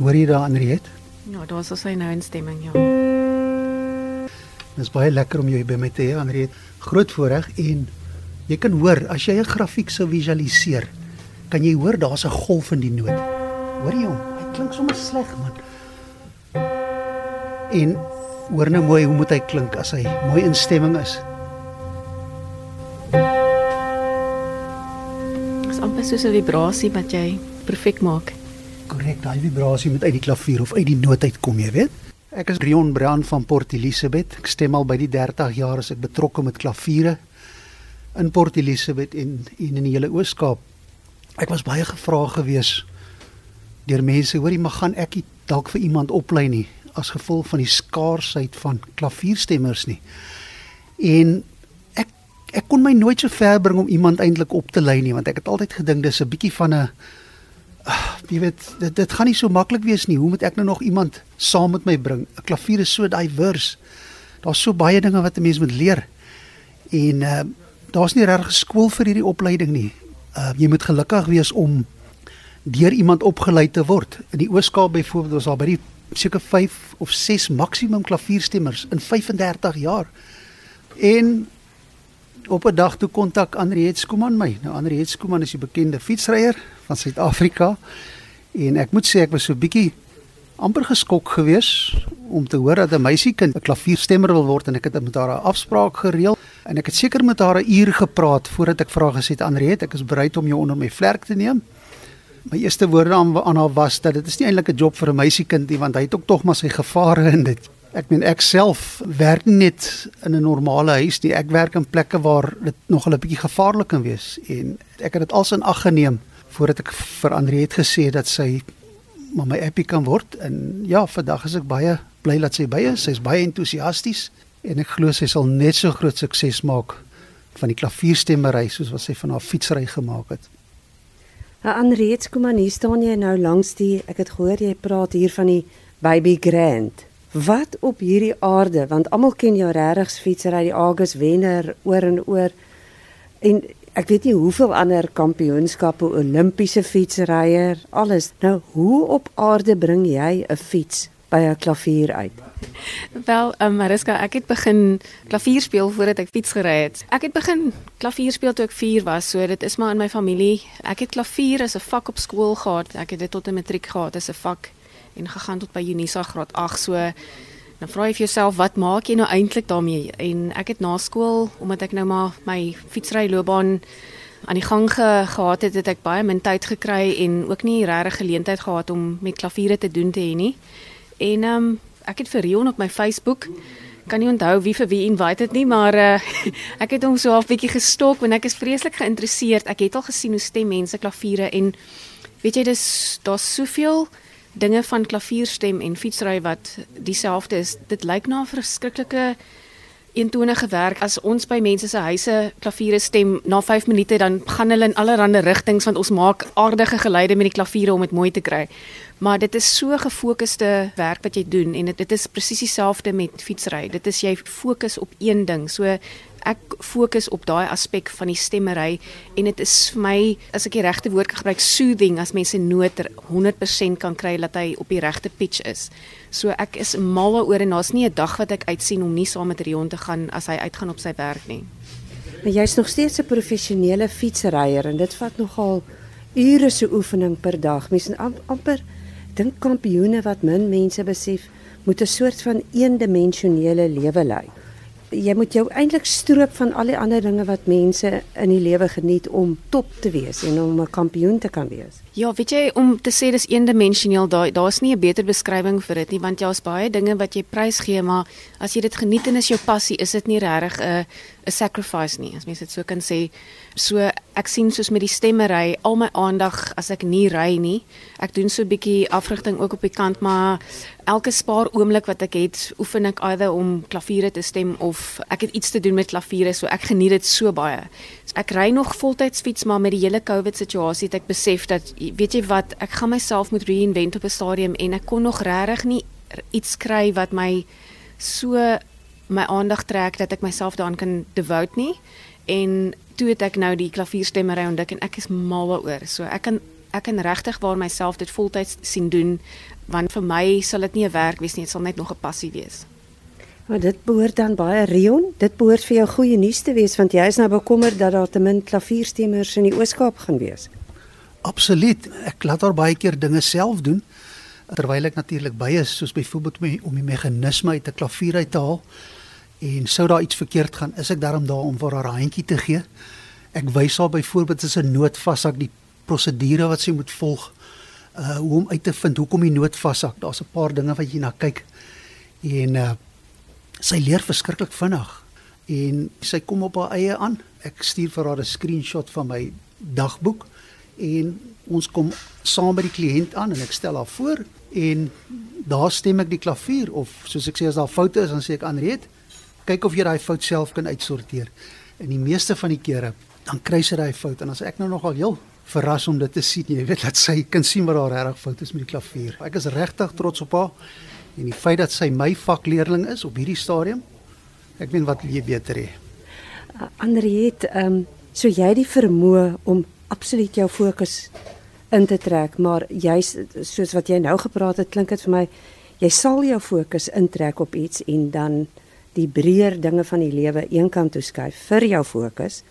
Hoor jy daar Henriet? Ja, daar's ons nou in stemming, ja. Dit is baie lekker om jou by my te hê, Henriet. Groot voorreg en jy kan hoor as jy 'n grafiek sou visualiseer, kan jy hoor daar's 'n golf in die noot. Hoor jy hom? Hy klink sommer sleg, man. En hoor nou mooi hoe moet hy klink as hy mooi in stemming is. Dit is amper soos 'n vibrasie wat jy perfek maak. Korrek, daai vibrasie moet uit die klavier of uit die noot uitkom, jy weet. Ek is Rion Brown van Port Elizabeth. Ek stem al by die 30 jaar as ek betrokke met klaviere in Port Elizabeth en, en in die hele Oos-Kaap. Ek was baie gevra gewees deur mense, hoorie, maar gaan ek dalk vir iemand oplei nie as gevolg van die skaarsheid van klavierstemmers nie. En ek ek kon my nooit so ver bring om iemand eintlik op te lei nie, want ek het altyd gedink dis 'n bietjie van 'n jy weet dit dit gaan nie so maklik wees nie. Hoe moet ek nou nog iemand saam met my bring? 'n Klavier is so diverse. Daar's so baie dinge wat 'n mens moet leer. En uh, daar's nie regtig skool vir hierdie opleiding nie. Uh, jy moet gelukkig wees om deur iemand opgelei te word. In die Ooskaap byvoorbeeld was daar by die seker 5 of 6 maksimum klavierstemmers in 35 jaar. En op 'n dag toe kontak Andriet Skuman my. Nou Andriet Skuman is 'n bekende fietsryer van Suid-Afrika en ek moet sê ek was so bietjie amper geskok geweest om te hoor dat 'n meisiekind 'n klavierstemmer wil word en ek het met haar 'n afspraak gereël en ek het seker met haar 'n uur gepraat voordat ek vra gesê het Andriet ek is bereid om jou onder my vlerk te neem my eerste woorde aan aan haar was dat dit is nie eintlik 'n job vir 'n meisiekind nie want hy het ook tog maar sy gevare in dit. Ek meen ek self werk net in 'n normale huis nie. Ek werk in plekke waar dit nog 'n bietjie gevaarlik kan wees en ek het dit als in ag geneem voordat ek vir Andrie het gesê dat sy maar my appie kan word en ja, vandag is ek baie bly dat sy by is. Sy's baie entoesiasties en ek glo sy sal net so groot sukses maak van die klavierstemmery soos wat sy van haar fietsry gemaak het. Nou Anreeds kom aan hier staan jy nou langs die ek het gehoor jy praat hier van die baby grand. Wat op hierdie aarde want almal ken jou regtig fietsery die Agus wenner oor en oor en ek weet nie hoeveel ander kampioenskappe Olimpiese fietsryer alles. Nou hoe op aarde bring jy 'n fiets by 'n klavier uit? Wel, um, Mariska, ek het begin klavier speel voordat ek fiets gery het. Ek het begin klavier speel toe ek 4 was, so dit is maar in my familie. Ek het klavier as 'n vak op skool gehad. Ek het dit tot 'n matriek gehad as 'n vak en gegaan tot by Unisa graad 8. So dan vra jy vir jouself, wat maak jy nou eintlik daarmee? En ek het na skool, omdat ek nou maar my fietsry loopbaan aan die gang ge, gehad het, het ek baie min tyd gekry en ook nie regtig geleentheid gehad om met klaviere te doen te hê nie. En ehm um, ek het vir Rion op my Facebook kan nie onthou wie vir wie invite het nie, maar uh, ek het hom so half bietjie gestok en ek is vreeslik geïnteresseerd. Ek het al gesien hoe stem mense klaviere en weet jy dis daar's soveel dinge van klavierstem en fietsry wat dieselfde is. Dit lyk na 'n verskriklike eentonige werk as ons by mense se huise klaviere stem na 5 minute dan gaan hulle in allerlei rigtings want ons maak aardige geluide met die klaviere om dit mooi te kry. Maar dit is so gefokusde werk wat jy doen en dit dit is presies dieselfde met fietsry. Dit is jy fokus op een ding. So ek fokus op daai aspek van die stemmery en dit is vir my as ek die regte woord gebruik soothing as mense noter 100% kan kry dat hy op die regte pitch is. So ek is mal daaroor en daar's nie 'n dag wat ek uitsien om nie saam met Rion te gaan as hy uitgaan op sy werk nie. Maar jy's nog steeds 'n professionele fietsryer en dit vat nogal ure se oefening per dag. Mense amper dink kampioene wat min mense besef moet 'n soort van eendimensionele lewe lei. Jy moet jou eintlik stroop van al die ander dinge wat mense in die lewe geniet om top te wees en om 'n kampioen te kan wees. Ja, weet jy om te sê dis eendimensioneel, daar daar's nie 'n beter beskrywing vir dit nie want jy's baie dinge wat jy prys gee, maar as jy dit geniet en is jou passie, is dit nie regtig 'n 'n sacrifice nie, as mens dit so kan sê. So ek sien soos met die stemmery, al my aandag as ek nie ry nie. Ek doen so 'n bietjie afrigting ook op die kant, maar elke spaar oomblik wat ek het, oefen ek either om klaviere te stem of ek het iets te doen met klaviere, so ek geniet dit so baie. So ek ry nog voltyds fiets, maar met die hele COVID situasie het ek besef dat weet jy wat, ek gaan myself moet reinvent op 'n stadium en ek kon nog regtig nie iets kry wat my so my aandag trek dat ek myself daaraan kan devote nie en toe het ek nou die klavierstemmery ontdek en ek is mal daaroor. So ek kan ek kan regtig waar myself dit voltyds sien doen want vir my sal dit nie 'n werk wees nie, dit sal net nog 'n passie wees. Maar dit behoort dan baie Rion, dit behoort vir jou goeie nuus te wees want jy is nou bekommerd dat daar te min klavierstemmers in die Ooskaap gaan wees. Absoluut. Ek laat haar baie keer dinge self doen terwyl ek natuurlik by is, soos byvoorbeeld om die meganisme uit 'n klavier uit te haal. En sou daar iets verkeerd gaan, is ek daarom daar om vir haar 'n handjie te gee. Ek wys haar byvoorbeeld as 'n noot vashak die prosedure wat sy moet volg. Uh hoe om uit te vind hoekom die noot vashak. Daar's 'n paar dinge wat jy na kyk. En uh sy leer verskriklik vinnig en sy kom op haar eie aan. Ek stuur vir haar 'n screenshot van my dagboek en ons kom saam by die kliënt aan en ek stel haar voor en daar stem ek die klavier of soos ek sê as daar foute is dan sê ek aanreed kyk of jy daai fout self kan uitsorteer. En die meeste van die kere dan kry sy daai fout en as ek nou nogal heel verras om dit te sien, jy weet dat sy kan sien wat daar regtig fout is met die klavier. Ek is regtig trots op haar en die feit dat sy my vakleerling is op hierdie stadium. Ek weet wat jy beter hê. Uh, Andriet, ehm um, so jy die vermoë om absoluut jou fokus in te trek, maar jy's soos wat jy nou gepraat het, klink dit vir my jy sal jou fokus intrek op iets en dan die breër dinge van die lewe eenkant toe skuif vir jou fokus,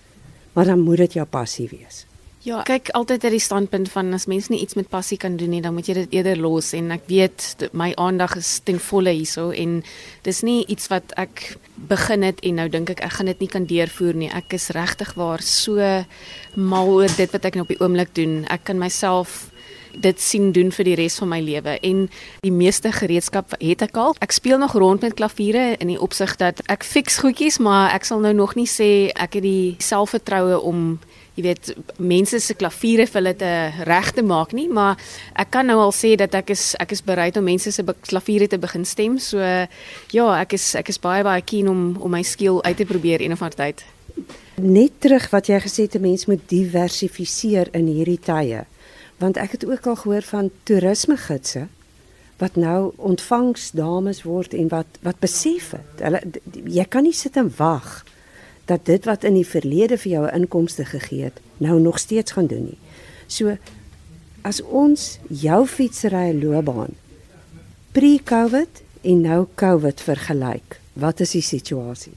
maar dan moet dit jou passie wees. Ja, kyk altyd uit die standpunt van as mens nie iets met passie kan doen nie, dan moet jy dit eerder los en ek weet my aandag is ten volle hierso en dis nie iets wat ek begin het en nou dink ek ek gaan dit nie kan deurvoer nie. Ek is regtig waar so mal oor dit wat ek nou op die oomblik doen. Ek kan myself dit sien doen vir die res van my lewe en die meeste gereedskap het ek al. Ek speel nog rond met klaviere in die opsig dat ek fiks goedjies, maar ek sal nou nog nie sê ek het die selfvertroue om jy weet mense se klaviere vir hulle te reg te maak nie, maar ek kan nou al sê dat ek is ek is bereid om mense se klaviere te begin stem. So ja, ek is ek is baie baie keen om om my skill uit te probeer een of ander tyd. Net terug wat jy gesê het, 'n mens moet diversifiseer in hierdie tye. Want ek het ook al gehoor van toerisme gidse wat nou ontvangs dames word en wat wat besef het. Hulle jy kan nie sit en wag dat dit wat in die verlede vir jou 'n inkomste gegee het, nou nog steeds gaan doen nie. So as ons jou fietsry loopbaan pre-COVID en nou COVID vergelyk, wat is die situasie?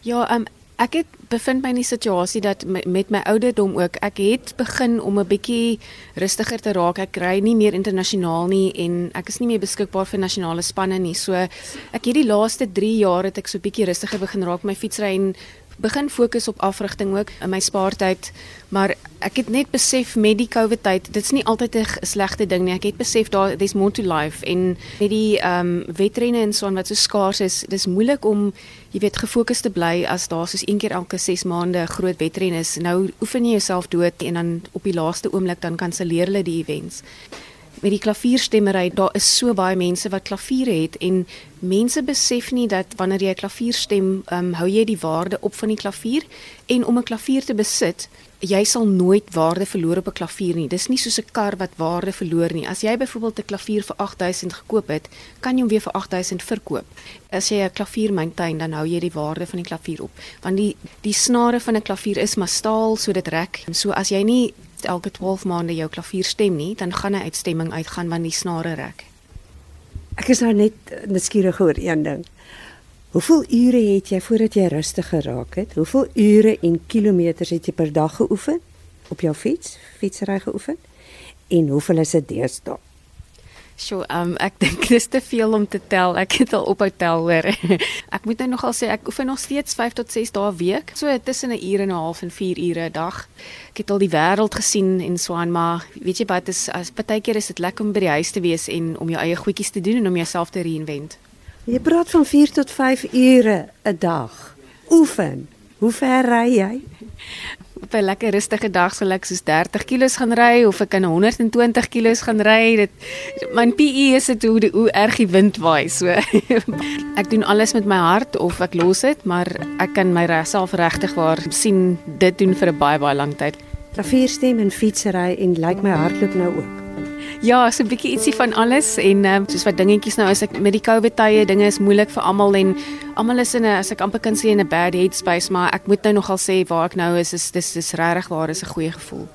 Ja, um, ek het bevind my in die situasie dat met my ouderdom ook, ek het begin om 'n bietjie rustiger te raak. Ek ry nie meer internasionaal nie en ek is nie meer beskikbaar vir nasionale spanne nie. So ek het die laaste 3 jaar het ek so bietjie rustiger begin raak met my fietsry en begin fokus op afrigting ook in my spaartyd, maar ek het net besef met die COVID tyd, dit's nie altyd 'n slegte ding nie. Ek het besef daar there's more to life en met die ehm um, wetrenne en so wat so skaars is, dis moeilik om jy weet gefokus te bly as daar soos een keer elke 6 maande 'n groot wetren is. Nou oefen jy jouself dood en dan op die laaste oomblik dan kanselleer hulle die events met die klavierstemmery, daar is so baie mense wat klaviere het en mense besef nie dat wanneer jy 'n klavier stem, um, hou jy die waarde op van die klavier en om 'n klavier te besit, jy sal nooit waarde verloor op 'n klavier nie. Dis nie soos 'n kar wat waarde verloor nie. As jy byvoorbeeld 'n klavier vir 8000 gekoop het, kan jy hom weer vir 8000 verkoop. As jy 'n klavier maintain, dan hou jy die waarde van die klavier op. Want die die snare van 'n klavier is maar staal, so dit rek. So as jy nie elke 12 maande jou klavier stem nie, dan gaan 'n uitstemming uitgaan want die snare rek. Ek is nou net nuuskierig oor een ding. Hoeveel ure het jy voordat jy rustig geraak het? Hoeveel ure en kilometers het jy per dag geoefen op jou fiets, fietsry geoefen? En hoeveel is dit deesdae? So, um ek dink dis te veel om te tel. Ek het al ophou tel hoor. ek moet nou nogal sê ek oefen nog steeds 5 tot 6 dae 'n week. So tussen 'n uur en 'n half en 4 ure 'n dag. Ek het al die wêreld gesien en so aan, maar weet jy wat is as partykeer is dit lekker om by die huis te wees en om jou eie goedjies te doen en om jouself te reinvent. Jy praat van 4 tot 5 ure 'n dag. Oefen. Hoe ver ry jy? op 'n lekker rustige dag sal ek soos 30 kg gaan ry of ek kan 120 kg gaan ry. Dit my PE is dit hoe die, hoe erg die wind waai. So ek doen alles met my hart of ek los dit, maar ek kan my self regtig waar sien dit doen vir 'n baie baie lang tyd. Klavierstem en fietsry en lyk like my hartloop nou ook. Ja, so 'n bietjie ietsie van alles en um, soos wat dingetjies nou is ek met die COVID tye, dinge is moeilik vir almal en almal is in 'n as ek amper kan sê in 'n bad headspace, maar ek moet nou nogal sê waar ek nou is is dis dis regtig waar is 'n goeie gevoel.